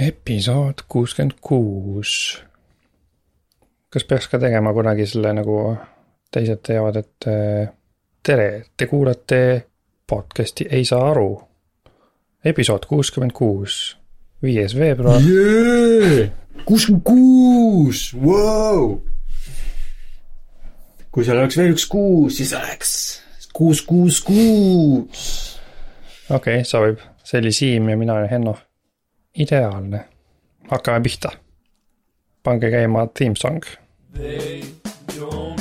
episood kuuskümmend kuus. kas peaks ka tegema kunagi selle nagu teised teevad, et äh, tere, te kuulate podcast'i Ei saa aru. episood kuuskümmend kuus, viies veebruar. kuuskümmend kuus, vau. kui seal oleks veel üks kuus, siis oleks kuus, kuus, kuus. okei okay,, sobib, see oli Siim ja mina olen Henno ideaalne. hakkame pihta. pange käima theme song. They don't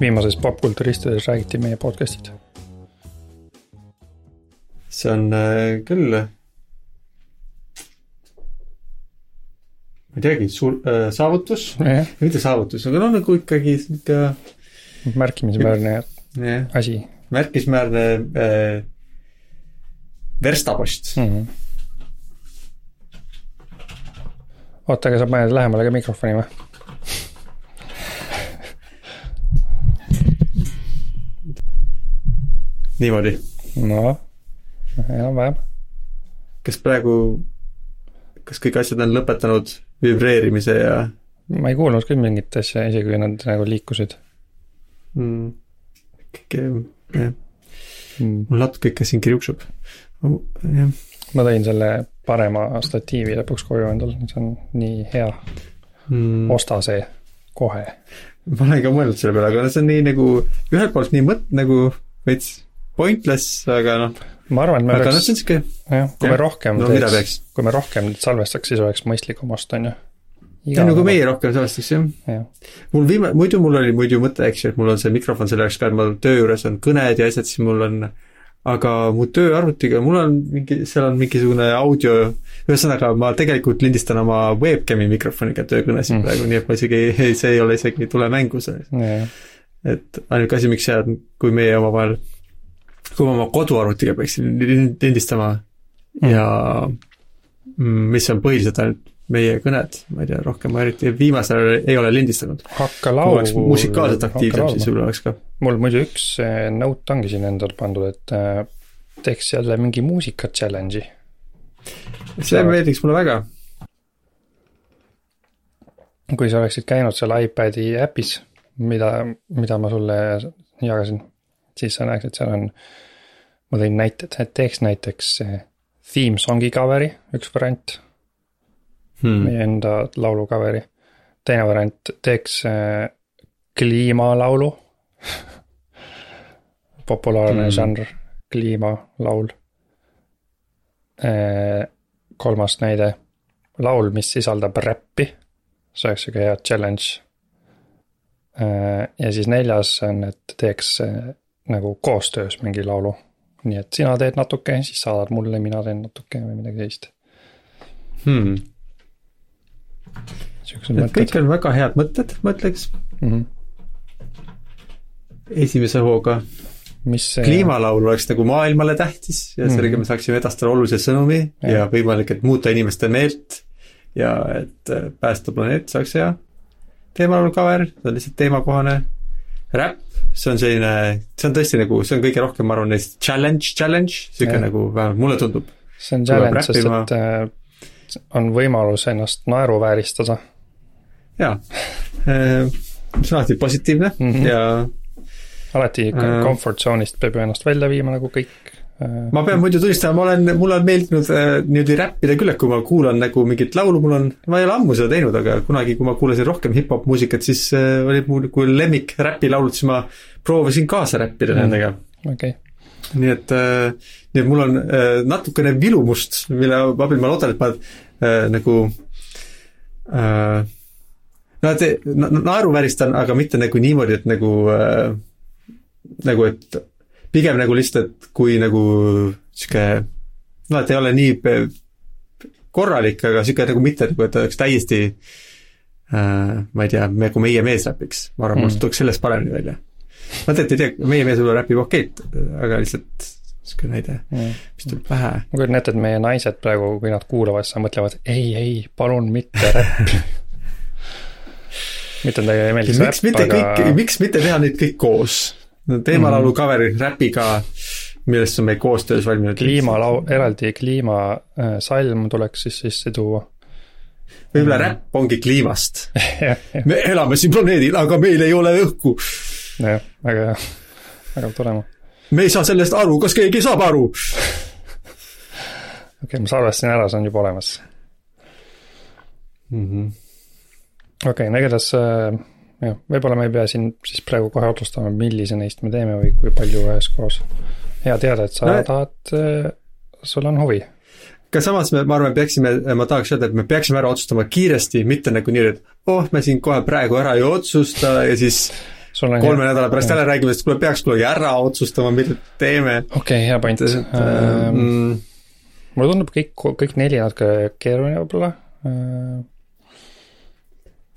viimases popkulturistides räägiti meie podcast'id. see on äh, küll äh, ma ei teagi, suur äh, saavutus, mitte saavutus, aga noh, nagu ikkagi sihuke märkimisväärne jah, asi märkisväärne äh, verstapost mm. -hmm. oota, aga sa paned lähemale ka mikrofoni või? Niimoodi. no, enam-vähem. kas praegu, kas kõik asjad on lõpetanud vibreerimise ja? ma ei kuulnud küll mingit asja, isegi kui nad nagu liikusid mm.. ikkagi jah mm.. mul natuke ikka siin kriuksub. jah. ma tõin selle parema statiivi lõpuks koju endal, see on nii hea mm.. osta see kohe. ma olen ka mõelnud selle peale, aga see on nii nagu ühelt poolt nii mõt-, nagu veits pointless, aga noh. ma arvan, et me aga peaks. jah, kui jah. me rohkem no peaks? kui me rohkem salvestaks, siis oleks mõistlikum osta, on ju. ei no kui meie rohkem salvestaks jah. jah, mul viima-, muidu mul oli muidu mõte, eks ju, et mul on see mikrofon selle jaoks ka, et mul töö juures on kõned ja asjad, siis mul on aga mu tööarvutiga, mul on mingi, seal on mingisugune audio, ühesõnaga ma tegelikult lindistan oma webcam'i mikrofoniga töökõnesid Mm. praegu, nii et ma isegi, see ei ole isegi, ei tule mängu see. jah, et ainuke asi, miks jääb, kui meie omavahel, kui ma oma koduarvutiga peaksin lin- lindistama Mm. ja mm, mis on põhiliselt ainult meie kõned, ma ei tea, rohkem ma eriti viimasel ajal ei ole lindistanud. hakka laulu. oleks musikaalselt aktiivsem, siis võib-olla oleks ka. mul muidu üks eh, note ongi siin endal pandud, et eh, teeks jälle mingi muusika challenge'i. see meeldiks mulle väga. kui sa oleksid käinud seal iPad'i äpis, mida, mida ma sulle jagasin, siis sa näeksid, seal on, ma tõin näited, et teeks näiteks eh, theme song'i cover'i, üks variant Hmm. meie enda laulu cover'i. teine variant, teeks äh, kliimalaulu populaarne Mm. žanr, kliimalaul. kolmas näide, laul, mis sisaldab räppi, see oleks sihuke hea challenge. ja siis neljas on, et teeks nagu koostöös mingi laulu. nii et sina teed natuke, siis saadad mulle, mina teen natuke või midagi sellist. Hmm. kõik on väga head mõtted, ma ütleks, mm. -hmm. esimese hooga. see kliimalaul oleks nagu maailmale tähtis ja Mhm. sellega me saaksime edastada olulise sõnumi Jah. ja võimalik, et muuta inimeste meelt ja et äh, päästa planeet, oleks hea. teemalaulu cover, see on lihtsalt teemakohane. Räpp, see on selline, see on tõesti nagu, see on kõige rohkem, ma arvan, neist challenge, challenge, sihuke nagu vähemalt mulle tundub. see on challenge, sest et äh, on võimalus ennast naeruvääristada jaa, see on alati positiivne mm -hmm. ja alati Äh. comfort zone'ist peab ju ennast välja viima nagu kõik. Äh, ma pean muidu tunnistama, ma olen, mulle on meeldinud äh, niimoodi räppida küll, et kui ma kuulan nagu mingit laulu, mul on, ma ei ole ammu seda teinud, aga kunagi, kui ma kuulasin rohkem hip-hop muusikat, siis äh, olid mul nagu lemmik räpilaulud, siis ma proovisin kaasa räppida Mm. nendega. okei, nii et äh,, nii et mul on äh, natukene vilumust, mille abil ma loodan, et ma äh, nagu äh, no et na- naeruvääristan, aga mitte nagu niimoodi, et nagu äh, nagu, et pigem nagu lihtsalt, et kui nagu sihuke no et ei ole nii korralik, aga sihuke nagu mitte nagu, et oleks täiesti äh, ma ei tea, nagu meie meesräpiks, ma arvan mm., mul tuleks sellest paremini välja. ma tegelikult ei tea, meie mees võib-olla räpib okeilt, aga lihtsalt sihuke näide, mis tuleb pähe. ma kujutan ette, et meie naised praegu, kui nad kuulavad seda, mõtlevad ei, ei, palun mitte räppi mitte neile ei meeldiks miks mitte aga... miks mitte teha neid kõik koos? Teemalaulu -hmm. cover'i räpiga, millest on meil koostöös valminud. kliimalau-, eraldi kliimasalm tuleks siis sisse tuua. võib-olla mm räpp ongi kliimast me elame siin planeedil, aga meil ei ole õhku. jah, väga hea, väga tore. me ei saa sellest aru, kas keegi saab aru? okei okay,, ma salvestasin ära, see on juba olemas mm. -hmm okei okay,, no igatahes äh, jah, võib-olla me ei pea siin siis praegu kohe otsustama, millise neist me teeme või kui palju üheskoos. hea teada, et sa no, tahad, äh, sul on huvi. aga samas me, ma arvan, peaksime, ma tahaks öelda, et me peaksime ära otsustama kiiresti, mitte nagu nii, et oh, me siin kohe praegu ära ei otsusta ja siis kolme hea. nädala pärast jälle räägime, sest kuule, peaks kuidagi ära otsustama, mida teeme. okei okay,, hea point. Ähm, mulle tundub kõik, kõik neli natuke keeruline võib-olla äh,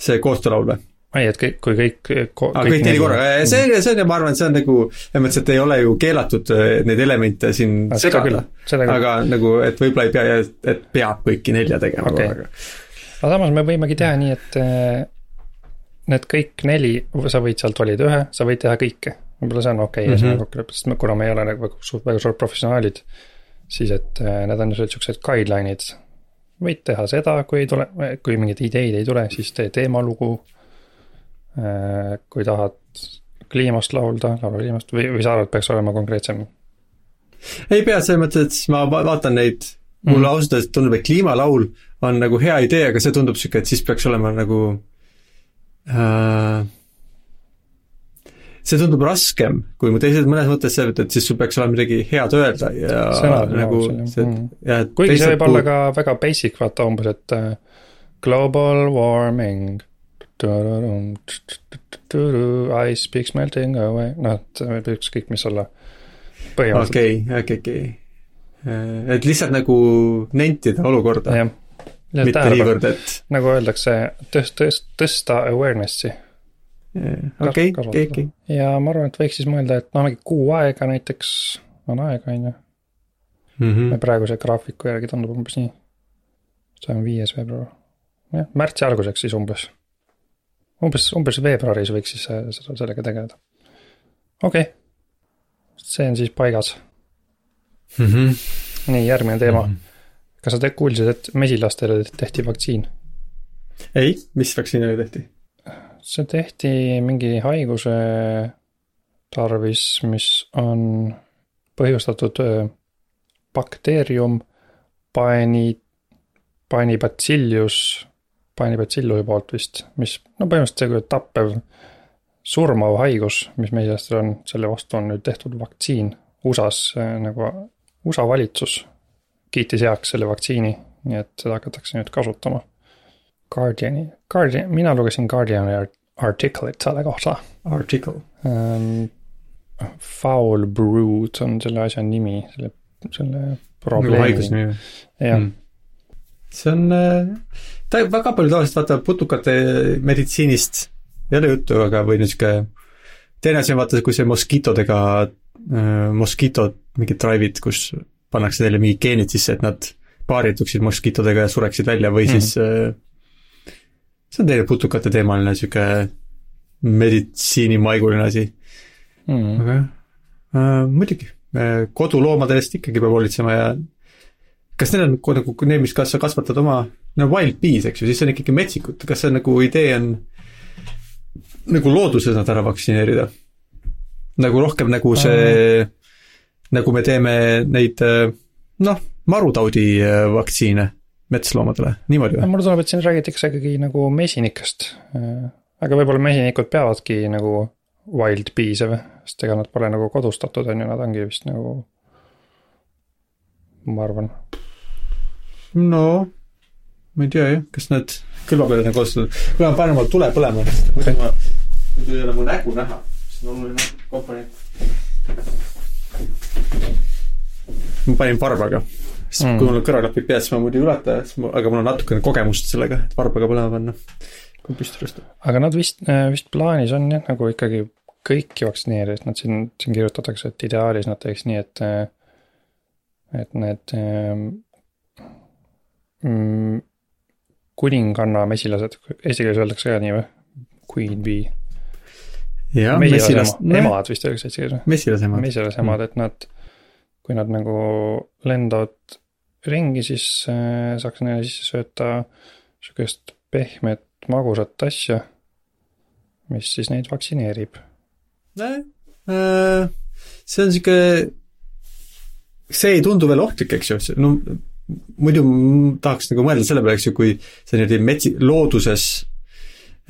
see koostöölaul või? Ei, et kõik, kui kõik ah, kõik, kõik neli korraga, see, see on, ma arvan, see on nagu, selles mõttes, et ei ole ju keelatud äh, neid elemente siin segada, aga nagu, et võib-olla ei pea, et peab kõiki nelja tegema okay. korraga. aga samas me võimegi teha nii, et need kõik neli, sa võid sealt valida ühe, sa võid teha kõike. võib-olla see on okei okay, mm -hmm. kokkulepe, sest kuna me ei ole nagu väga, väga suured professionaalid, siis et need on siuksed guideline'id võid teha seda, kui ei tule, kui mingeid ideid ei tule, siis tee teemalugu. Äh, kui tahad kliimast laulda, laula kliimast või, või sa arvad, peaks olema konkreetsem? ei pea, selles mõttes, et ma vaatan neid, mulle mm. ausalt öeldes tundub, et kliimalaul on nagu hea idee, aga see tundub sihuke, et siis peaks olema nagu äh, see tundub raskem kui mu teised, mõnes mõttes see, et siis sul peaks olema midagi head öelda ja Sõnad nagu see, mm. ja kuigi see võib olla ka väga basic, vaata umbes, et uh, global warming. Ice peaks melting away, noh, et võib ükskõik mis olla. okei, okei, okei. Et lihtsalt nagu nentida olukorda. mitte niivõrd, et. nagu öeldakse, tõst-, tõst-, tõsta awareness'i okei, okei, okei. ja ma arvan, et võiks siis mõelda, et noh, mingi kuu aega näiteks on aega, on ju. Praeguse graafiku järgi tundub umbes nii. see on viies veebruar, jah, märtsi alguseks siis umbes. Umbes, umbes veebruaris võiks siis äh, seda, sellega tegeleda. okei okay., see on siis paigas mm. -hmm. nii, järgmine teema mm. -hmm. kas sa te kuulsid, et mesilastele tehti vaktsiin? ei, mis vaktsiinile tehti? see tehti mingi haiguse tarvis, mis on põhjustatud bakteerium paeni, paenibacillus, paenibacilluse poolt vist, mis no põhimõtteliselt see tappev surmav haigus, mis mesilastel on, selle vastu on nüüd tehtud vaktsiin. USA-s nagu, USA valitsus kiitis heaks selle vaktsiini, nii et seda hakatakse nüüd kasutama Guardiani, Guardian, mina lugesin Guardiani article'it selle kohta. Article um,. Foul brood on selle asja nimi, selle, selle probleemi. nagu haigusnimi. jah mm.. See on, äh, ta väga palju tavaliselt vaata putukate meditsiinist. Ei ole juttu, aga või niisugune teine asi on vaata, kui see moskiitodega äh,, moskiitod, mingid drive'id, kus pannakse neile mingid geenid sisse, et nad paarituksid moskiitodega ja sureksid välja või mm. siis äh, see on teine putukate teemaline sihuke meditsiinimaiguline asi. Mm.. aga jah äh,, muidugi, äh, koduloomade eest ikkagi peab hoolitsema ja kas neil on nagu need, mis kas sa kasvatad oma, no wild bees, eks ju, siis on ikkagi metsikud, kas see nagu idee on nagu looduses nad ära vaktsineerida? nagu rohkem nagu see mm., nagu me teeme neid noh, marutaudi vaktsiine metsloomadele, niimoodi või? mulle tundub, et siin räägitakse ikkagi nagu mesinikest. aga võib-olla mesinikud peavadki nagu wild bees'e või, sest ega nad pole nagu kodustatud, on ju, nad ongi vist nagu, ma arvan. No, ma ei tea jah, kas nad külmapeale on kodustatud, kuule ma panen oma tule põlema, muidu ma, muidu ei ole mu nägu näha, see on oluline komponent. ma panin varbaga sest mm. kui mul on kõrvaklapid peas, siis ma muidu ei ulata, aga mul on natukene kogemust sellega, et varbaga põlema panna, kui püsti rüstab. aga nad vist, äh, vist plaanis on jah, nagu ikkagi kõiki vaktsineerijaid, nad siin, siin kirjutatakse, et ideaalis nad teeks nii, et. et need mm, kuninganna mesilased, eesti keeles öeldakse ka nii või? Queen bee. mesilas, emad vist öeldakse eesti keeles või? mesilasemad. mesilasemad, et nad, kui nad nagu lendavad ringi, siis äh, saaks neile sisse sööta sihukest pehmet magusat asja, mis siis neid vaktsineerib. Äh, see on sihuke, see ei tundu veel ohtlik, eks ju, no muidu tahaks nagu mõelda selle peale, eks ju, kui sa niimoodi metsi, looduses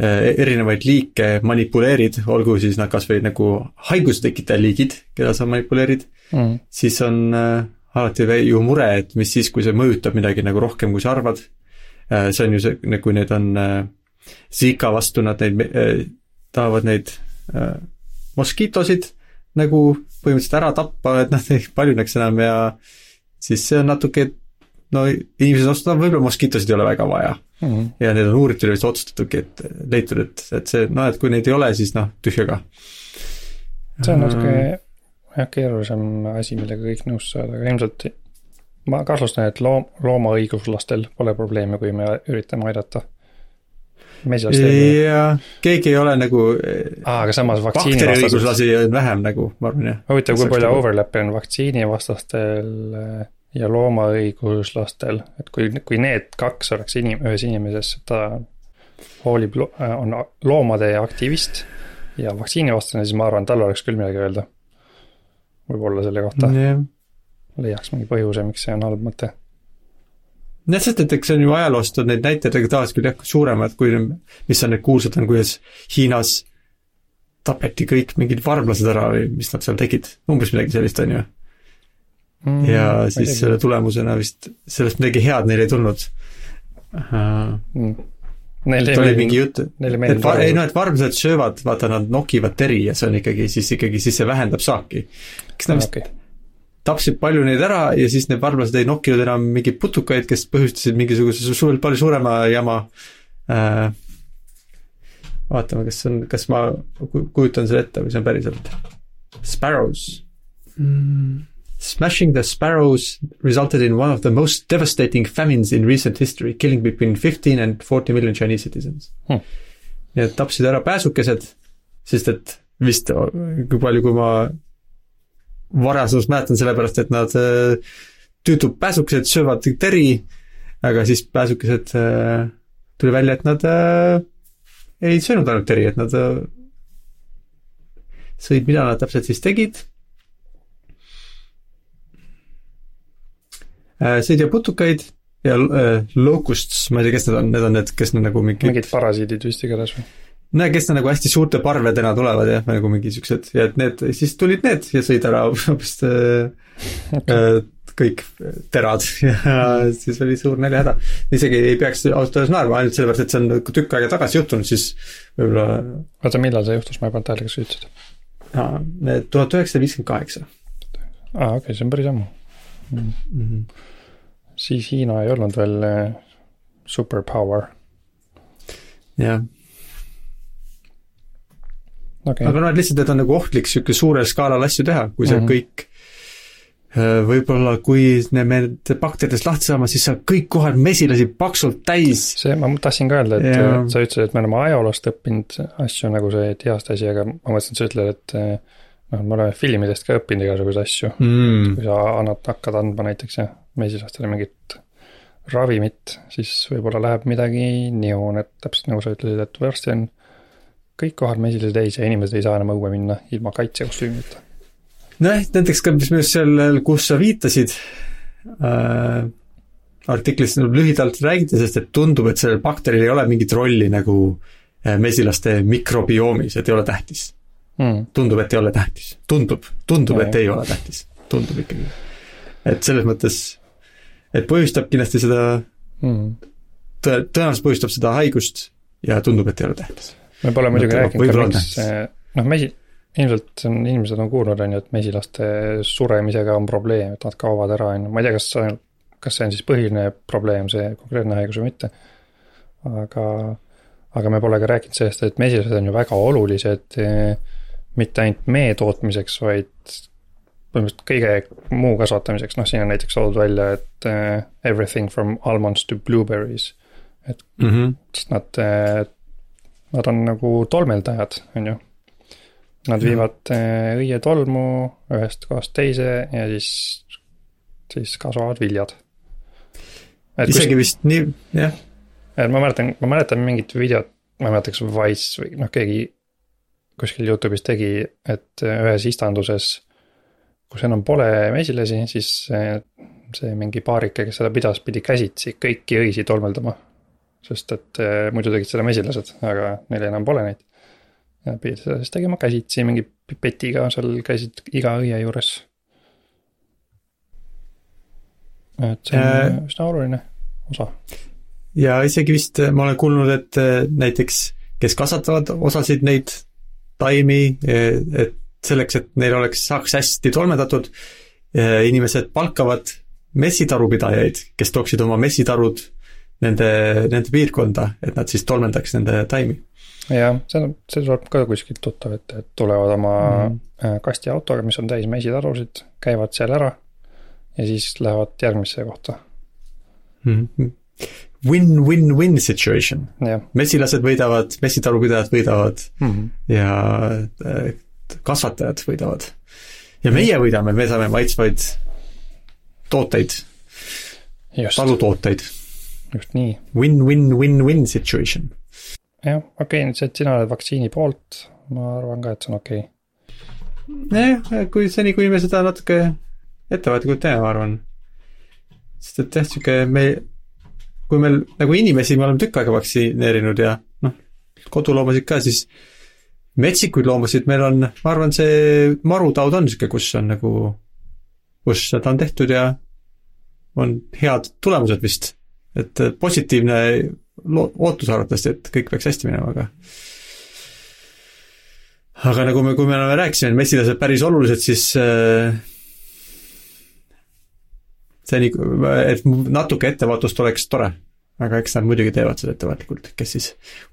äh, erinevaid liike manipuleerid, olgu siis nad kas või nagu haigustekitaja liigid, keda sa manipuleerid mm., siis on äh, alati ju mure, et mis siis, kui see mõjutab midagi nagu rohkem, kui sa arvad äh,. see on ju see, kui nagu need on Zika vastu, nad neid tahavad neid moskiitosid nagu põhimõtteliselt ära tappa, et nad ei paljuneks enam ja siis see on natuke no inimesed otsustavad, võib-olla moskiitosid ei ole väga vaja mm. -hmm. ja need on uuritud ja vist otsustatudki, et leitud, et, et see, noh, et kui neid ei ole, siis noh, tühjaga. see on natuke jah, keerulisem asi, millega kõik nõus saada, aga ilmselt ma kahtlustan, et loom, loomaõiguslastel pole probleemi, kui me üritame aidata jah, keegi ei ole nagu aa, aga samas vaktsiini bakteriõiguslasi on vähem nagu, ma arvan jah. huvitav, kui palju overlap'i on vaktsiinivastastel äh, ja loomaõiguslastel, et kui, kui need kaks oleks inim-, ühes inimeses, ta hoolib, on loomade aktivist ja vaktsiinivastane, siis ma arvan, tal oleks küll midagi öelda. võib-olla selle kohta yeah.. leiaks mingi põhjuse, miks see on halb mõte. jah, sest et eks see on ju ajaloost on neid näiteid, aga tavaliselt küll jah, suuremad kui, mis on need kuulsad on, kuidas Hiinas tapeti kõik mingid varvlased ära või mis nad seal tegid, umbes midagi sellist, on ju mm, ja siis selle tulemusena vist sellest midagi head neil ei tulnud uh,. Mm. Neil oli mingi jutt, et va, ei noh, et varmsad söövad, vaata nad nokivad teri ja see on ikkagi siis ikkagi, siis see vähendab saaki. kas nad vist okay. tapsid palju neid ära ja siis need varmlased ei nokkinud enam mingeid putukaid, kes põhjustasid mingisuguse suur, palju suurema jama uh, vaatame, kas on, kas ma kujutan selle ette või see on päriselt. Sparrows mm Smashing the Sparrows resulted in one of the most devastating famines in recent history, killing between fifteen and forty million Chinese citizens. Hmm.. nii et tapsid ära pääsukesed, sest et vist, kui palju, kui ma varasemast mäletan, sellepärast et nad, äh, tüütud pääsukesed söövad teri, aga siis pääsukesed, äh, tuli välja, et nad äh, ei söönud ainult teri, et nad sõid, mida nad täpselt siis tegid sõid ja putukaid ja äh, locusts, ma ei tea, kes need on, need on need, kes need nagu mingi mingid parasiidid vist igatahes või? no kes nagu hästi suurte parvedena tulevad jah, nagu mingi siuksed ja et need, siis tulid need ja sõid ära hoopis äh, okay. kõik terad ja siis oli suur näljahäda. isegi ei peaks ausalt öeldes naerma, ainult sellepärast, et see on nagu tükk aega tagasi juhtunud, siis võib-olla. oota, millal see juhtus, ma ei pannud tähele, kas sa ütlesid? tuhat üheksasada viiskümmend kaheksa. aa, okei okay,, see on päris ammu mm. -hmm siis Hiina ei olnud veel eh, superpower. jah okay.. aga noh, et lihtsalt, et on nagu ohtlik sihuke suurel skaalal asju teha, kui sa mm -hmm. kõik eh, võib-olla kui need bakteritest lahti saama, siis saab kõik kohad mesilasi paksult täis. see, ma tahtsin ka öelda, et ja. sa ütlesid, et me oleme ajaloost õppinud asju nagu see Diaste asi, aga ma mõtlesin, et sa ütled, et eh, noh, me oleme filmidest ka õppinud igasuguseid asju. Mm.. kui sa annad, hakkad andma näiteks jah, mesilastele mingit ravimit, siis võib-olla läheb midagi nihu, et täpselt nagu sa ütlesid, et varsti on kõik kohad mesilasi täis ja inimesed ei saa enam õue minna ilma kaitsekostüümita. nojah, näiteks ka, mis just seal, kus sa viitasid äh,, artiklis lühidalt räägiti, sest et tundub, et sellel bakteril ei ole mingit rolli nagu äh, mesilaste mikrobioomis, et ei ole tähtis mm.. tundub, et ei ole tähtis, tundub, tundub, et ei ole tähtis, tundub ikkagi. et selles mõttes, et põhjustab kindlasti seda mm., tõe, tõenäoliselt põhjustab seda haigust ja tundub, et ei ole tähtis. me pole muidugi rääkinud ka, miks noh, mesi-, ilmselt on, inimesed on kuulnud, on ju, et mesilaste suremisega on probleem, et nad kaovad ära, on ju, ma ei tea, kas see, kas see on siis põhiline probleem, see konkreetne haigus või mitte. aga, aga me pole ka rääkinud sellest, et mesilased on ju väga olulised mitte ainult mee tootmiseks, vaid põhimõtteliselt kõige muu kasvatamiseks, noh, siin on näiteks toodud välja, et uh, everything from almonds to blueberries. et mm -hmm. sest nad uh,, nad on nagu tolmeldajad, on ju. Nad viivad uh, õietolmu ühest kohast teise ja siis, siis kasvavad viljad. isegi kus... vist nii, jah. et ma mäletan, ma mäletan mingit videot, ma ei mäleta, kas Wise või noh, keegi kuskil Youtube'is tegi, et ühes istanduses kus enam pole mesilasi, siis see, mingi paarike, kes seda pidas, pidi käsitsi kõiki õisi tolmeldama. sest et eh, muidu tegid seda mesilased, aga neil enam pole neid. ja pidid seda siis tegema käsitsi mingi pipetiga, seal käisid iga õie juures. et see on äh, üsna oluline osa. ja isegi vist ma olen kuulnud, et eh, näiteks, kes kasvatavad osasid neid taimi, eh, et selleks, et neil oleks, saaks hästi tolmendatud, eh, inimesed palkavad messitarupidajaid, kes tooksid oma messitarud nende, nende piirkonda, et nad siis tolmendaks nende taimi. jah, see on, see tuleb ka kuskilt tuttav ette, et tulevad oma mm -hmm. kastiautoga, mis on täis messitarusid, käivad seal ära ja siis lähevad järgmisse kohta mm. -hmm. Win-win-win situation. mesilased võidavad, messitarupidajad võidavad mm -hmm. ja äh, kasvatajad võidavad. ja meie võidame, me saame maitsvaid tooteid, talutooteid. just nii. Win-win-win-win situation. jah, okei okay,, nüüd see, et sina oled vaktsiini poolt, ma arvan ka, et see on okei okay.. nojah, kui seni, kuni me seda natuke ettevaatlikult teeme, ma arvan. sest et jah, sihuke me, kui meil nagu inimesi me oleme tükk aega vaktsineerinud ja noh, koduloomasid ka, siis metsikuid loomasid meil on, ma arvan, see marutaud on sihuke, kus on nagu, kus seda on tehtud ja on head tulemused vist. et positiivne ootus arvatavasti, et kõik peaks hästi minema, aga aga nagu me, kui me oleme rääkisime, mesilased päris olulised, siis äh, see nii, et natuke ettevaatust oleks tore. aga eks nad muidugi teevad seda ettevaatlikult, kes siis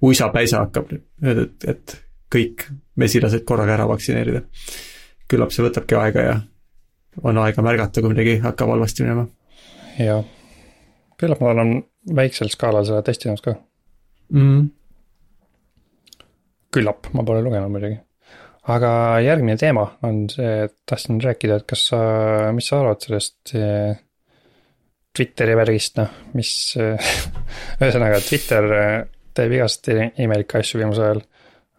uisapäisa hakkab, et, et kõik mesilased korraga ära vaktsineerida. küllap see võtabki aega ja on aega märgata, kui midagi hakkab halvasti minema. jah, küllap ma olen väiksel skaalal seda testinud ka mm.. küllap, ma pole lugenud muidugi. aga järgmine teema on see, et tahtsin rääkida, et kas sa, mis sa arvad sellest eh, Twitteri värgist, noh, mis ühesõnaga Twitter eh, teeb igast imelikke asju viimasel ajal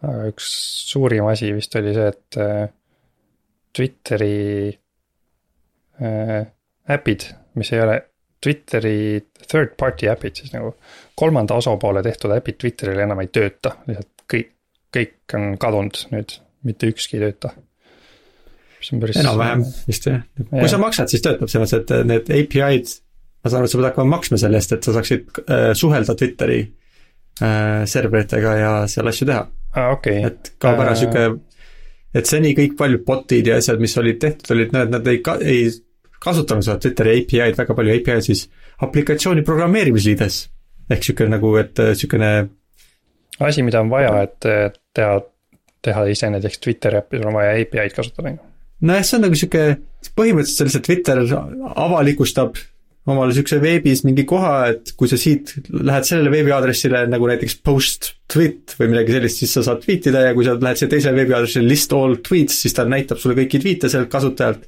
aga üks suurim asi vist oli see, et äh, Twitteri äh, äpid, mis ei ole Twitteri third party äpid, siis nagu kolmanda osapoole tehtud äpid Twitteril enam ei tööta, lihtsalt kõik, kõik on kadunud nüüd, mitte ükski ei tööta. enam-vähem vist jah, kui ja. sa maksad, siis töötab selles mõttes, et need API-d, ma saan aru, et sa pead hakkama maksma selle eest, et sa saaksid äh, suhelda Twitteri äh, serveritega ja seal asju teha okei okay.. et kaob ära sihuke, et seni kõik paljud bot'id ja asjad, mis olid tehtud, olid need, nad ei ka-, ei kasutanud seda Twitteri API-d, väga palju API-d siis aplikatsiooni programmeerimisliides. ehk sihuke nagu, et sihukene asi, mida on vaja, et teha, teha ise näiteks Twitteri äppis on vaja API-d kasutada, on ju. nojah, see on nagu sihuke, põhimõtteliselt lihtsalt Twitter avalikustab omale niisuguse veebis mingi koha, et kui sa siit lähed sellele veebiaadressile nagu näiteks post tweet või midagi sellist, siis sa saad tweet ida ja kui sa lähed siia teisele veebiaadressile list all tweets, siis ta näitab sulle kõiki tweet'e sellelt kasutajalt.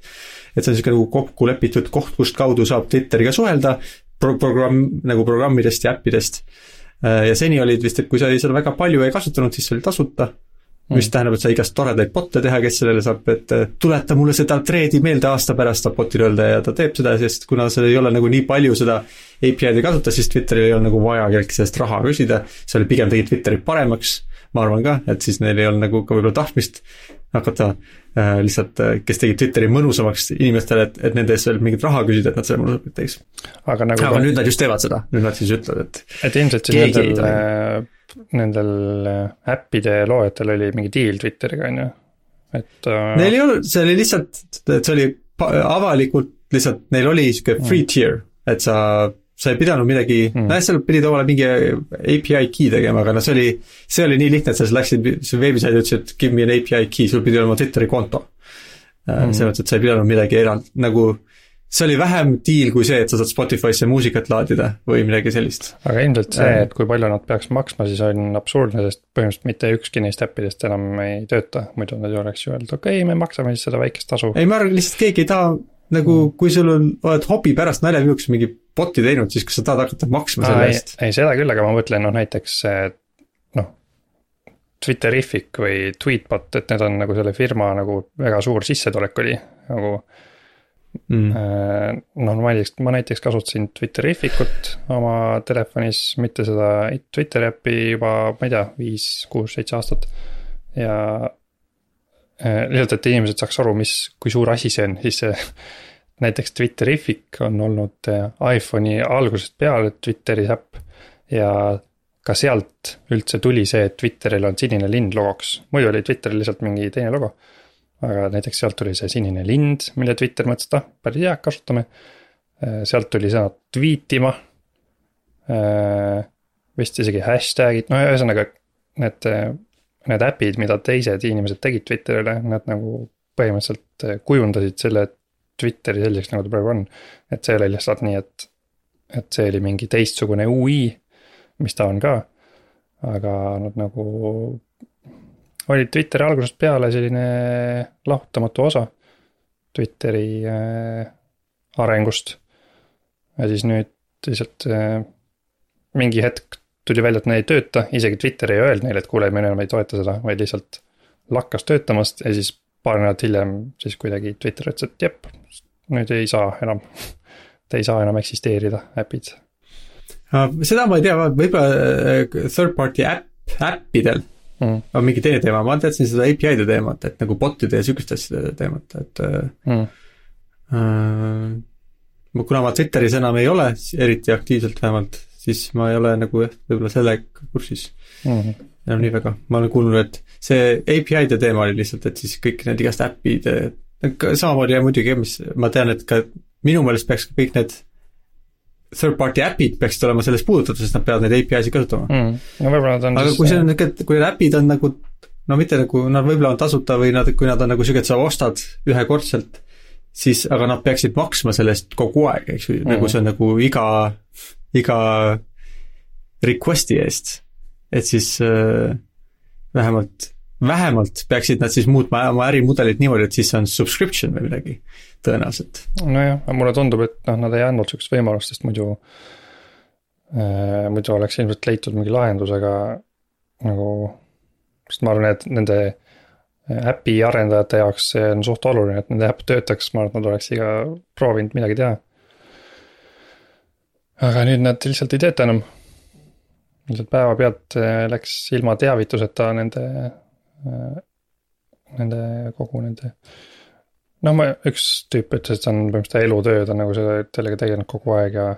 et see on niisugune nagu kokku lepitud koht, kust kaudu saab Twitteriga suhelda pro-, programm, nagu programmidest ja äppidest. Äh, ja seni olid vist, et kui sa seda väga palju ei kasutanud, siis see oli tasuta mis mm. tähendab, et sa igast toredaid bot'e teha, kes sellele saab, et tuleta mulle seda thread'i meelde aasta pärast, saab bot'ile öelda ja ta teeb seda, sest kuna seal ei ole nagu nii palju seda API-d ei kasuta, siis Twitteril ei ole nagu vaja kelleltki sellest raha küsida, see oli pigem tegi Twitteri paremaks, ma arvan ka, et siis neil ei olnud nagu ka võib-olla tahtmist hakata äh, lihtsalt, äh, kes tegid Twitteri mõnusamaks inimestele, et, et nende eest veel mingit raha küsida, et nad selle mõnusamalt teeks. aga nagu aga nüüd nad just teevad seda, nüüd nad siis ütlevad, et et ilmselt siis nendel, äh, nendel äh, äppide loojatel oli mingi deal Twitteriga, on ju, et uh... Neil ei olnud, see oli lihtsalt, et see oli avalikult lihtsalt, neil oli sihuke free mm. tier, et sa sa ei pidanud midagi mm., nojah, seal pidid omale mingi API key tegema, aga noh, see oli, see oli nii lihtne, et sa läksid veebisaidi, ütlesid, et give me an API key, sul pidi olema Twitteri konto mm.. selles mõttes, et sa ei pidanud midagi eraldi, nagu see oli vähem diil kui see, et sa saad Spotify'sse muusikat laadida või midagi sellist. aga ilmselt see, et kui palju nad peaks maksma, siis on absurdne, sest põhimõtteliselt mitte ükski neist äppidest enam ei tööta, muidu nad ei oleks ju öelnud, okei okay,, me maksame siis seda väikest tasu. ei, ma arvan, lihtsalt keegi ei taha nagu mm., kui sul on, oled hobi pärast naljaviluks mingi bot'i teinud, siis kas sa tahad hakata maksma selle eest? ei, seda küll, aga ma mõtlen noh näiteks noh, Twitterific või Tweetbot, et need on nagu selle firma nagu väga suur sissetulek oli, nagu mm.. noh, ma näiteks, ma näiteks kasutasin Twitterifikut oma telefonis, mitte seda Twitteri äppi juba, ma ei tea, viis, kuus, seitse aastat. ja lihtsalt, et inimesed saaks aru, mis, kui suur asi see on, siis see näiteks Twitterific on olnud äh, iPhone'i algusest peale Twitteri äpp ja ka sealt üldse tuli see, et Twitteril on sinine lind logoks, muidu oli Twitteril lihtsalt mingi teine logo. Aga näiteks sealt tuli see sinine lind, mille Twitter mõtles, et ah, päris hea, kasutame. Äh, sealt tuli sõna tweetima. Äh, vist isegi hashtag'id, no ühesõnaga need, need äpid, mida teised inimesed tegid Twitterile, nad nagu põhimõtteliselt kujundasid selle Twitteri selliseks, nagu ta praegu on. et see oli lihtsalt nii, et, et see oli mingi teistsugune ui, mis ta on ka. aga nad nagu oli Twitteri algusest peale selline lahutamatu osa Twitteri äh, arengust. ja siis nüüd lihtsalt äh, mingi hetk tuli välja, et need ei tööta, isegi Twitter ei öelnud neile, et kuule, me enam ei toeta seda, vaid lihtsalt lakkas töötamast ja siis paar nädalat hiljem siis kuidagi Twitter ütles, et jep, nüüd ei saa enam, te ei saa enam eksisteerida, äpid. seda ma ei tea, võib-olla äh, third party äpp, äppidel mm. on mingi teine teema, ma teadsin seda API-de teemat, et nagu bot'ide ja sihukeste asjade teemat, et mm. äh, kuna ma Twitteris enam ei ole, eriti aktiivselt vähemalt, siis ma ei ole nagu jah, võib-olla sellega kursis. Mm. -hmm. enam nii väga, ma olen kuulnud, et see API-de teema oli lihtsalt, et siis kõik need igast äpid, samamoodi ja muidugi, mis ma tean, et ka minu meelest peaks kõik need third party äpid peaksid olema sellest puudutatud, sest nad peavad neid API-sid kasutama. Mm.. no võib-olla nad on aga siis kui see on niisugune, kui need äpid on nagu no mitte nagu, nad võib-olla on tasuta või nad, kui nad on nagu et sa ostad ühekordselt, siis, aga nad peaksid maksma selle eest kogu aeg, eks ju. Mm, nagu see on nagu iga, iga request'i eest. et siis äh, vähemalt, vähemalt peaksid nad siis muutma oma ärimudelit niimoodi, et siis on subscription või midagi tõenäoliselt. nojah, aga mulle tundub, et noh, nad ei andnud sihukest võimalust, sest muidu äh,, muidu oleks ilmselt leitud mingi lahendus, aga nagu, sest ma arvan, et nende äpi arendajate jaoks see on suht oluline, et nende äpp töötaks, ma arvan, et nad oleks iga proovinud midagi teha. Aga nüüd nad lihtsalt ei tööta enam. lihtsalt päevapealt äh, läks ilma teavituseta nende, äh, nende kogu nende noh, ma, üks tüüp ütles, et see on põhimõtteliselt elutöö, ta on nagu selle, sellega tegelenud kogu aeg ja.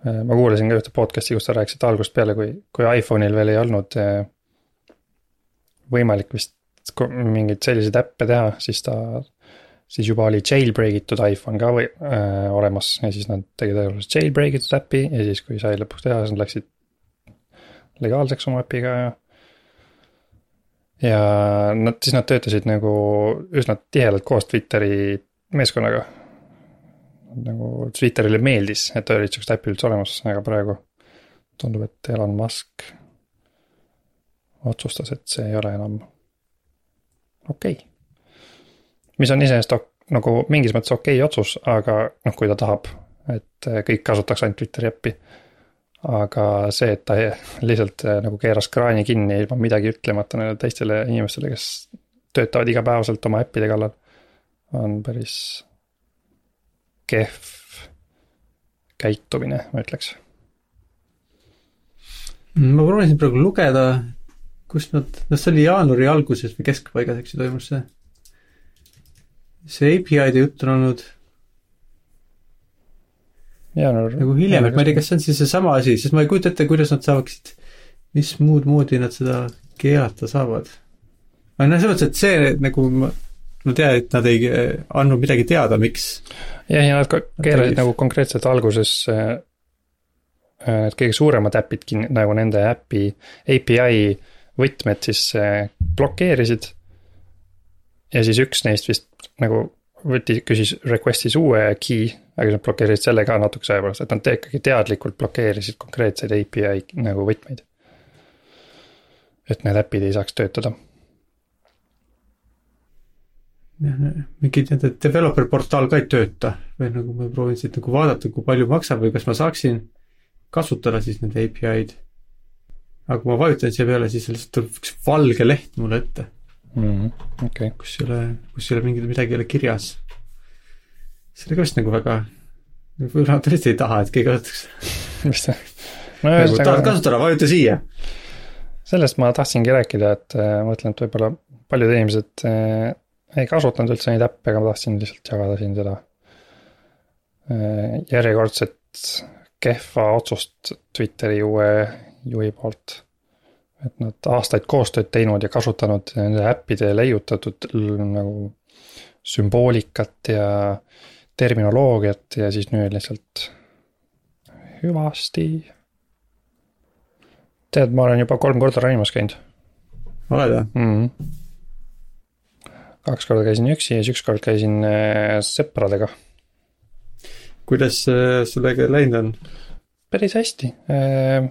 Äh, ma kuulasin ka ühte podcast'i, kus sa rääkisid algusest peale, kui, kui iPhone'il veel ei olnud võimalik vist mingeid selliseid äppe teha, siis ta. Siis juba oli jailbreak itud iPhone ka või äh, olemas ja siis nad tegid tõenäoliselt jailbreak itud äppi ja siis, kui sai lõpuks teha, siis nad läksid legaalseks oma äpiga ja ja nad, siis nad töötasid nagu üsna tihedalt koos Twitteri meeskonnaga. nagu Twitterile meeldis, et olid siuksed äpid üldse olemas, aga praegu tundub, et Elon Musk otsustas, et see ei ole enam okei okay.. Mis on iseenesest nagu mingis mõttes okei okay otsus, aga noh, kui ta tahab, et kõik kasutaks ainult Twitteri äppi aga see, et ta lihtsalt äh, nagu keeras kraani kinni ilma midagi ütlemata nendele teistele inimestele, kes töötavad igapäevaselt oma äppide kallal, on päris kehv käitumine, ma ütleks. ma proovisin praegu lugeda, kus nad, noh, see oli jaanuari alguses või keskpaigas, eks ju, toimus see. See API-de jutt on olnud jaanuar. nagu hiljem, et ma ei tea, kas see on siis seesama asi, sest ma ei kujuta ette, kuidas nad saaksid, mis muud moodi nad seda keelata saavad. aga noh, selles mõttes, et see nagu ma, ma tean, et nad ei äh, andnud midagi teada, miks. jah, ja nad ka keerasid nagu konkreetselt alguses äh, need kõige suuremad äpid, nagu nende äpi API võtmed siis blokeerisid. Ja siis üks neist vist nagu võttis, küsis request'is uue key, aga nad blokeerisid selle ka natukese aja pärast, et nad ikkagi teadlikult blokeerisid konkreetseid API nagu võtmeid. et need äpid ei saaks töötada. jah, mingi nende developer portaal ka ei tööta või nagu ma proovin siit nagu vaadata, kui palju maksab või kas ma saaksin kasutada siis nende API-d. aga kui ma vajutan siia peale, siis lihtsalt tuleb üks valge leht mulle ette mm -hmm.. okei okay.. kus ei ole, kus ei ole mingit, midagi ei ole kirjas. see oli ka vist nagu väga, võib-olla tõesti ei taha, et keegi kasutaks. mis see? no nagu tahad kasutada, vajuta siia. sellest ma tahtsingi rääkida, et äh, ma mõtlen, et võib-olla paljud inimesed äh, ei kasutanud üldse neid äppe, aga ma tahtsin lihtsalt jagada siin seda äh, järjekordset kehva otsust Twitteri uue juhi poolt et nad aastaid koostööd teinud ja kasutanud nende äppide leiutatud nagu sümboolikat ja terminoloogiat ja siis nüüd lihtsalt hüvasti. tead, ma olen juba kolm korda ronimas käinud. oled või mm? -hmm. kaks korda käisin üksi ja siis üks kord käisin äh, sõpradega. kuidas äh, sellega läinud on? päris hästi, äh,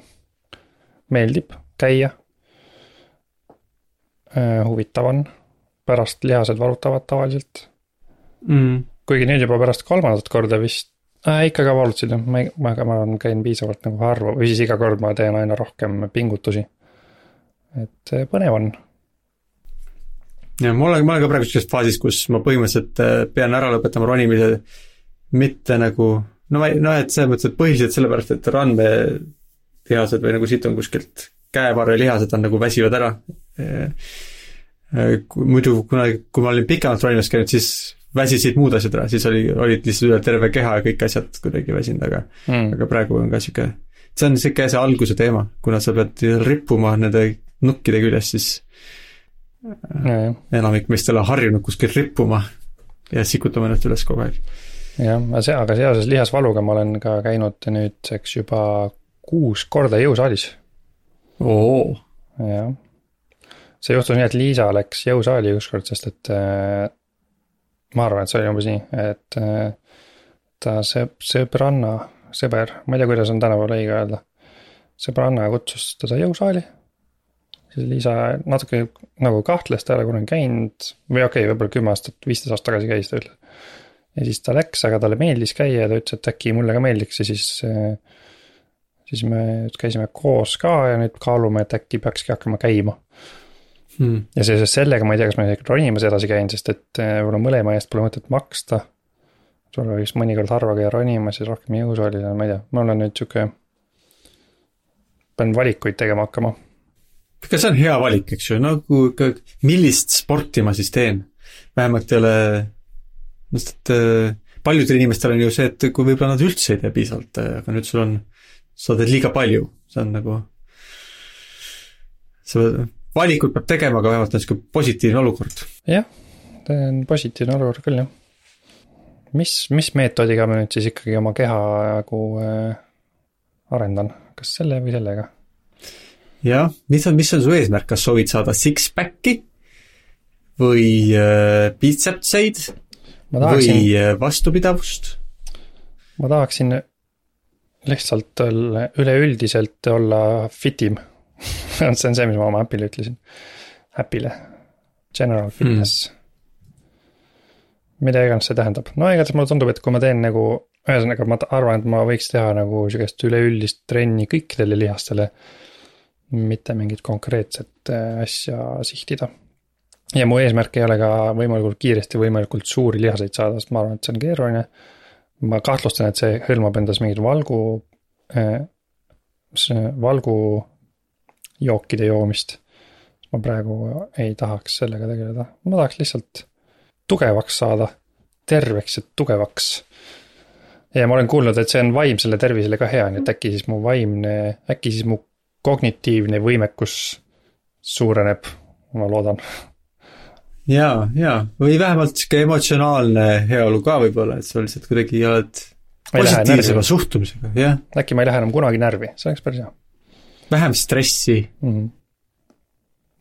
meeldib käia. Äh, huvitav on, pärast lihased valutavad tavaliselt mm.. kuigi nüüd juba pärast kolmandat korda vist äh,, ikka ka valutasid jah, ma, ma, aga ma käin piisavalt nagu harva või siis iga kord ma teen aina rohkem pingutusi. et äh, põnev on. ja ma olen, ma olen ka praegu sellises faasis, kus ma põhimõtteliselt äh, pean ära lõpetama ronimise, mitte nagu no ma ei, noh, et selles mõttes, et põhiliselt sellepärast, et randmelihased või nagu siit on kuskilt käevarrelihased on nagu väsivad ära. Muidu kunagi, kui ma olin pikemalt ronimas käinud, siis väsisid muud asjad ära, siis oli, olid lihtsalt üle terve keha ja kõik asjad kuidagi väsinud, aga mm., aga praegu on ka sihuke, see on sihuke see alguse teema, kuna sa pead rippuma nende nukkide küljes, siis ja, enamik meist ei ole harjunud kuskil rippuma ja sikutama ennast üles kogu aeg. jah, aga see, aga seoses lihasvaluga ma olen ka käinud nüüdseks juba kuus korda jõusaalis. Jah, see juhtus nii, et Liisa läks jõusaali ükskord, sest et äh, ma arvan, et see oli umbes nii, et äh, ta sõb-, sõbranna, sõber, ma ei tea, kuidas on tänapäeval õige öelda. sõbranna kutsus teda jõusaali. siis Liisa natuke nagu kahtles, ta ei ole kunagi käinud või okei okay,, võib-olla kümme aastat, viisteist aastat tagasi käis ta üldse. ja siis ta läks, aga talle meeldis käia ja ta ütles, et äkki mulle ka meeldiks ja siis äh, siis me käisime koos ka ja nüüd kaalume, et äkki peakski hakkama käima hmm.. ja seoses sellega ma ei tea, kas ma ronimas edasi käin, sest et eh, võib-olla mõlema eest pole mõtet maksta. sul võiks mõnikord harva käia ronimas ja rohkem jõusaalis, ma ei tea, ma olen nüüd sihuke. pean valikuid tegema hakkama. ega see on hea valik, eks ju, nagu ikka, millist sporti ma siis teen. vähemalt ei ole, sest et eh, paljudel inimestel on ju see, et kui võib-olla nad üldse ei tee piisavalt, eh, aga nüüd sul on sa teed liiga palju, see on nagu, sa valikuid peab tegema, aga vähemalt on niisugune positiivne olukord. jah, see on positiivne olukord küll, jah. mis, mis meetodiga ma nüüd siis ikkagi oma keha nagu äh, arendan, kas selle või sellega? jah, mis on, mis on su eesmärk, kas soovid saada six-pack'i või äh, biitsepseid tahaksin, või äh, vastupidavust? ma tahaksin lihtsalt üleüldiselt olla fit im see on see, mis ma oma äpile ütlesin, äpile, general fitness. Mm.. mida iganes see tähendab, no igatahes mulle tundub, et kui ma teen nagu, ühesõnaga ma arvan, et ma võiks teha nagu sihukest üleüldist trenni kõikidele lihastele. mitte mingit konkreetset äh, asja sihtida. ja mu eesmärk ei ole ka võimalikult kiiresti võimalikult suuri lihaseid saada, sest ma arvan, et see on keeruline. Ma kahtlustan, et see hõlmab endas mingit valgu, äh, valgujookide joomist. ma praegu ei tahaks sellega tegeleda, ma tahaks lihtsalt tugevaks saada, terveks ja tugevaks. ja ma olen kuulnud, et see on vaimsele tervisele ka hea, nii et äkki siis mu vaimne, äkki siis mu kognitiivne võimekus suureneb, ma loodan. jaa, jaa, või vähemalt sihuke emotsionaalne heaolu ka võib-olla, et sa lihtsalt kuidagi oled positiivsema suhtumisega, jah. äkki ma ei lähe enam kunagi närvi, see oleks päris hea vähem stressi. mm. -hmm.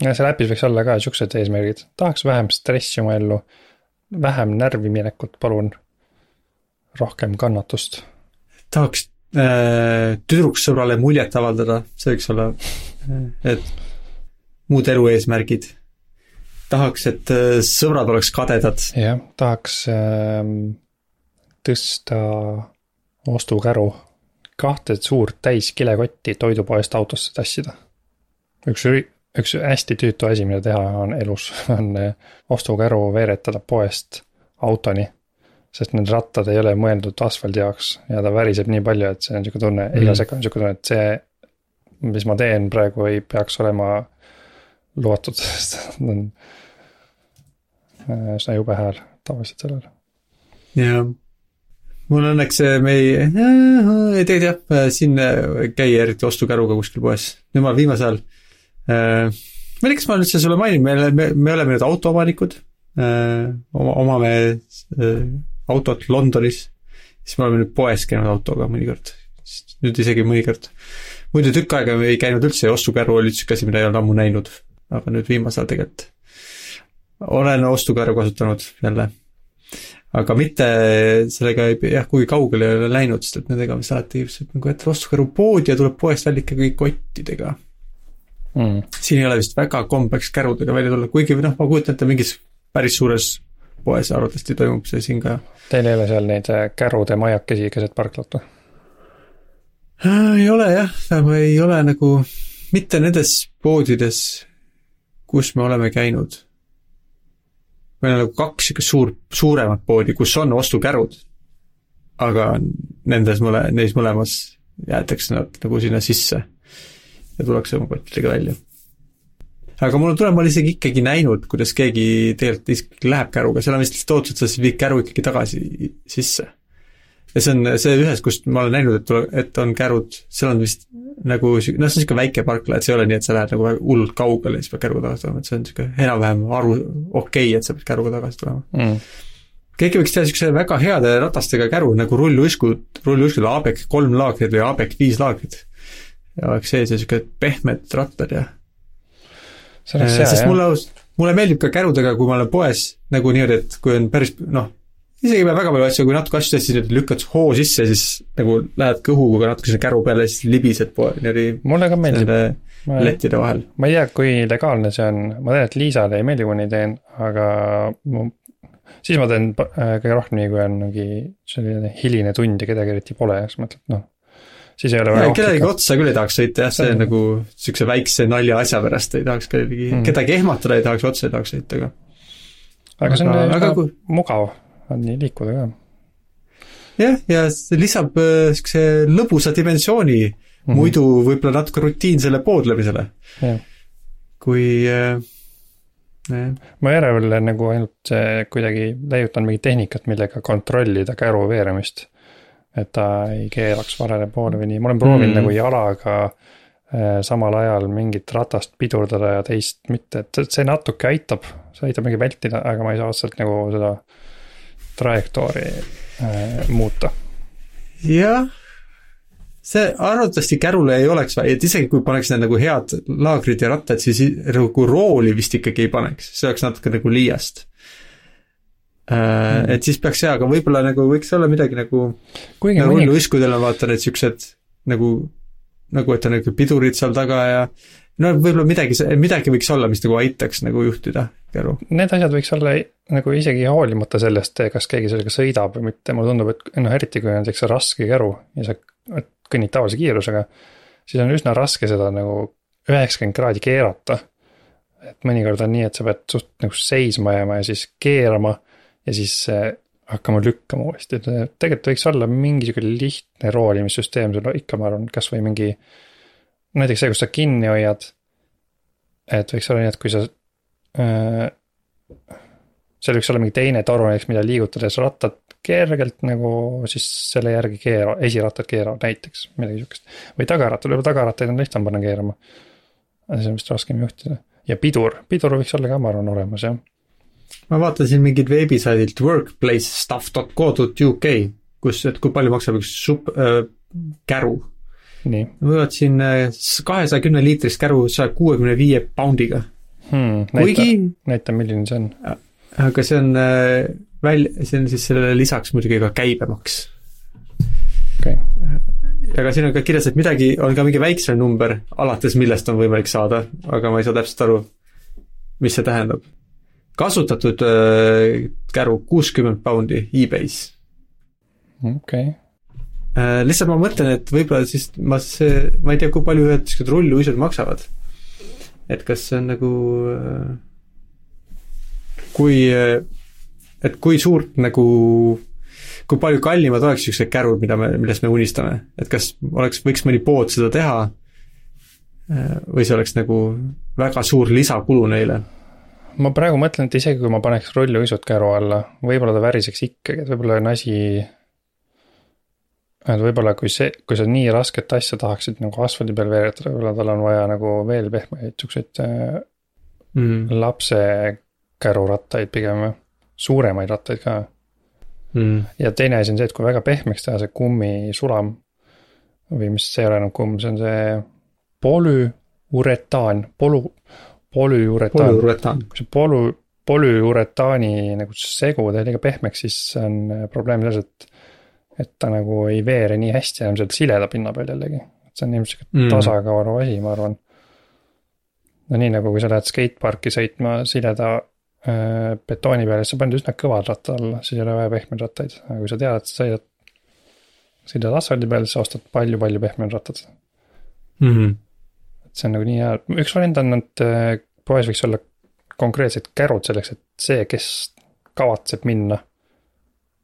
ja seal äpis võiks olla ka siuksed eesmärgid, tahaks vähem stressi oma ellu, vähem närvi minekut, palun. rohkem kannatust. tahaks äh, tüdruksõbrale muljet avaldada, see võiks olla, et muud elu eesmärgid. tahaks, et äh, sõbrad oleks kadedad. jah, tahaks ähm, tõsta ostukäru kahte suurt täis kilekotti toidupoest autosse tassida. üks, üks hästi tüütu asi, mida teha on elus, on äh, ostukäru veeretada poest autoni. sest need rattad ei ole mõeldud asfaldi jaoks ja ta väriseb nii palju, et see on sihuke tunne mm, iga sekund sihuke tunne, et see, mis ma teen praegu, ei peaks olema lubatud, sest ta on äh, üsna jube hääl tavaliselt sellel. jah mul õnneks me ei, ei tegelikult jah, siin ei käi eriti ostukäruga kuskil poes, olen viimasel ajal äh,. ma ei tea, kas ma üldse sulle mainin, me, me, me oleme nüüd autoomanikud äh,. oma, omame äh, autot Londonis. siis me oleme nüüd poes käinud autoga mõnikord, nüüd isegi mõnikord. muidu tükk aega me ei käinud üldse ja ostukäru oli sihuke asi, mida ei olnud ammu näinud. aga nüüd viimasel ajal tegelikult olen ostukäru kasutanud jälle aga mitte sellega ei jah, kuigi kaugele ei ole läinud, sest et nendega me alati nagu jätta ostukäru poodi ja tuleb poest välja ikkagi kottidega mm.. siin ei ole vist väga kombeks kärudega välja tulla, kuigi noh, ma kujutan ette, mingis päris suures poes arvatavasti toimub see siin ka. Teil ei ole seal neid äh, kärude majakesi keset parklat või? ei ole jah, ei ole nagu, mitte nendes poodides, kus me oleme käinud meil on nagu kaks siukest suur, suuremat poodi, kus on ostukärud. aga nendes mõle, neis mõlemas jäetakse nad nagu sinna sisse ja tullakse oma kottidega välja. aga mul on tunne, ma olen isegi ikkagi näinud, kuidas keegi tegelikult ikkagi läheb käruga, seal on vist ootus, et sa viid käru ikkagi tagasi sisse. Ja see on see ühes, kust ma olen näinud, et et on kärud, seal on vist nagu noh, see on niisugune väike parkla, et see ei ole nii, et sa lähed nagu hullult kaugele ja siis pead käruga tagasi tulema, et see on niisugune enam-vähem aru, okei okay,, et sa pead käruga tagasi tulema mm.. keegi võiks teha niisuguse väga heade ratastega käru nagu rulluiskud, rulluiskud ABEC kolm laagrit või ABEC viis laagrit. ja oleks sees ja niisugune pehmed rattad ja see oleks hea, sest jah. mulle, mulle meeldib ka kärudega, kui ma olen poes nagu niimoodi, et kui on päris noh, isegi ei pea väga palju asju, kui natuke asju teed, siis nüüd lükkad hoo sisse siis nagu lähed kõhuga natuke sinna käru peale siis libised poe niimoodi mulle ka meeldib. lettide vahel. ma ei tea, kui legaalne see on, ma tean, et Liisale ei meeldi, kui ma nii teen, aga mu, siis ma teen äh, kõige rohkem nii, kui on mingi selline hiline tund ja kedagi eriti pole ja siis mõtled, noh. siis ei ole väga kellelegi ohtlik. otsa küll ei tahaks sõita jah, see on nagu niisuguse väikse nalja asja pärast ei tahaks kellelegi Mm. kedagi ehmatada ei tahaks, otsa ei tahaks sõita, aga aga see on väga kui- mugav, on nii liikuda ka. jah, ja see lisab niisuguse lõbusa dimensiooni mm. -hmm. muidu võib-olla natuke rutiinsele poodlemisele. kui äh, jah, ma järel nagu ainult äh, kuidagi leiutan mingit tehnikat, millega kontrollida käru veeremist. et ta ei keeraks valele poole või nii, ma olen proovinud mm. Nagu jalaga äh, samal ajal mingit ratast pidurdada ja teist mitte, et see- see natuke aitab, see aitab mingi vältida, aga ma ei saa otseselt nagu seda trajektoori äh, muuta. jah, see arvatavasti kärule ei oleks vaja, et isegi kui paneks need nagu head laagrid ja rattad, siis nagu rooli vist ikkagi ei paneks, see oleks natuke nagu liiast mm.. et siis peaks jaa, aga võib-olla nagu võiks olla midagi nagu nagu mõni, rulluiskudel on vaata need siuksed nagu, nagu et on nagu pidurid seal taga ja no võib-olla midagi, midagi võiks olla, mis nagu aitaks nagu juhtida käru. need asjad võiks olla nagu isegi hoolimata sellest, kas keegi sellega sõidab või mitte, mulle tundub, et noh, eriti kui on siukse raske käru ja sa kõnnid tavalise kiirusega, siis on üsna raske seda nagu üheksakümmend kraadi keerata. et mõnikord on nii, et sa pead suht nagu seisma jääma ja siis keerama ja siis äh, hakkama lükkama uuesti, et äh, tegelikult võiks olla mingi sihuke lihtne roolimissüsteem sul ikka, ma arvan, kasvõi mingi. Näiteks see, kus sa kinni hoiad. et võiks olla nii, et kui sa äh, seal võiks olla mingi teine toru näiteks, mida liigutades rattad kergelt nagu siis selle järgi keera, esirattad keeravad näiteks, midagi sihukest. või tagarattad, võib-olla tagarattaid on lihtsam panna keerama. see on vist raskem juhtida ja pidur, pidur võiks olla ka, ma arvan, olemas jah. ma vaatasin mingit veebisaidilt workplacestuff.co.uk, kus, et kui palju maksab üks sup- äh,, käru. Nii müüvad siin kahesaja kümne liitrist käru saja kuuekümne viie poundiga hmm,. kuigi näita, milline see on. aga see on äh, väl-, see on siis sellele lisaks muidugi ka käibemaks. okei okay. aga siin on ka kirjas, et midagi, on ka mingi väiksem number, alates millest on võimalik saada, aga ma ei saa täpselt aru, mis see tähendab. kasutatud äh, käru kuuskümmend poundi e-base. okei okay. Äh,. lihtsalt ma mõtlen, et võib-olla siis ma see, ma ei tea, kui palju ühed niisugused rulluisud maksavad. et kas see on nagu äh, kui äh, et kui suurt nagu, kui palju kallimad oleks niisugused kärud, mida me, millest me unistame, et kas oleks, võiks mõni pood seda teha või see oleks nagu väga suur lisakulu neile? ma praegu mõtlen, et isegi kui ma paneks rulluisud käru alla, võib-olla ta väriseks ikkagi, et võib-olla on asi et võib-olla kui see, kui sa nii rasket asja tahaksid nagu asfaldi peal veeretada, võib-olla tal on vaja nagu veel pehmeid siukseid mm. lapse kärurattaid pigem või suuremaid rattaid ka mm.. ja teine asi on see, et kui väga pehmeks teha see kummisulam või mis, see ei ole enam kumm, see on see polüuretaan, polu, polüuretaan. polüuretaan. kui see polü, polüuretaani nagu segu teha liiga pehmeks, siis on probleem selles, et et ta nagu ei veere nii hästi enam sealt sileda pinna peal jällegi. see on ilmselt sihuke mm. tasakaalu asi, ma arvan. no nii nagu kui sa lähed skateparki sõitma sileda Äh, betooni peale, siis sa paned üsna kõvad rattad alla, siis ei ole vaja pehmeid rattaid, aga kui sa tead, et sa sõidad, sõidad asfaldi peal, siis sa ostad palju-palju pehmed rattad mm. -hmm. et see on nagu nii hea, üks variant on, et äh, poes võiks olla konkreetsed kärud selleks, et see, kes kavatseb minna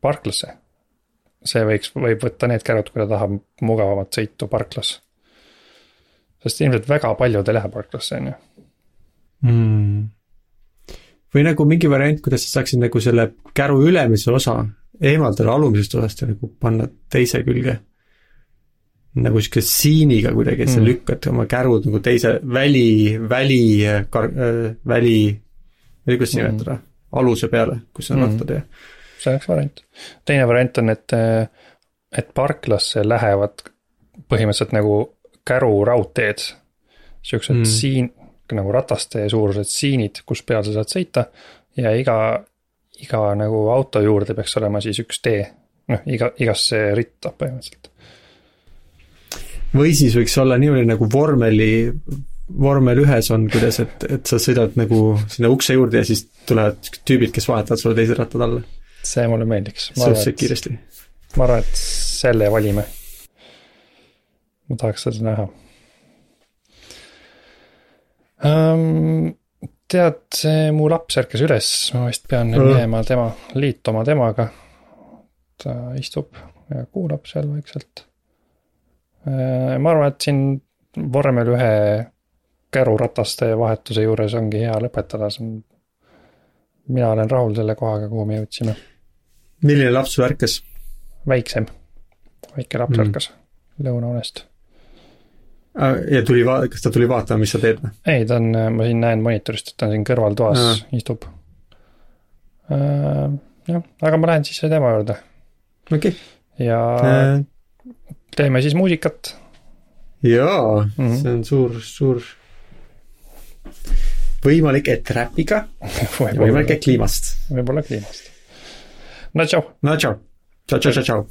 parklasse. See võiks, võib võtta need kärud, kui ta tahab mugavamat sõitu parklas. sest ilmselt väga paljud ei lähe parklasse, on ju mm või nagu mingi variant, kuidas sa saaksid nagu selle käru ülemise osa eemaldada alumisest osast ja nagu panna teise külge. nagu sihuke siiniga kuidagi, et sa mm. lükkad oma kärud nagu teise väli, väli, äh,, väli, kuidas mm. nimetada mm., aluse peale, kus on mm. rattad ja. See oleks variant. teine variant on, et, et parklasse lähevad põhimõtteliselt nagu käruraudteed. Siuksed mm. siin nagu rataste suurused siinid, kus peal sa saad sõita. ja iga, iga nagu auto juurde peaks olema siis üks tee, noh iga, igasse ritta põhimõtteliselt. või siis võiks olla niimoodi nagu vormeli, vormel ühes on, kuidas, et, et sa sõidad nagu sinna ukse juurde ja siis tulevad tüübid, kes vahetavad sulle teised rattad alla. See mulle meeldiks. suhteliselt kiiresti. ma arvan, et selle valime. ma tahaks seda näha um,. tead, mu laps ärkas üles, ma vist pean nüüd minema tema, liituma temaga. ta istub ja kuulab seal vaikselt. ma arvan, et siin vormel ühe kärurataste vahetuse juures ongi hea lõpetada, see on. mina olen rahul selle kohaga, kuhu me jõudsime. Milline laps sul ärkas? väiksem, väike laps mm. ärkas lõunaunest Äh, ja tuli va-, kas ta tuli vaatama, mis sa teed või? ei, ta on, ma siin näen monitorist, et ta on siin kõrvaltoas ja. istub äh,. jah, aga ma lähen siis tema juurde. okei okay.. ja äh. teeme siis muusikat. jaa mm, -hmm. see on suur, suur võimalik, et räpiga võimalik, et kliimast. võib-olla kliimast. Na tchau. Na tchau. Tchau, tchau, tchau, tchau.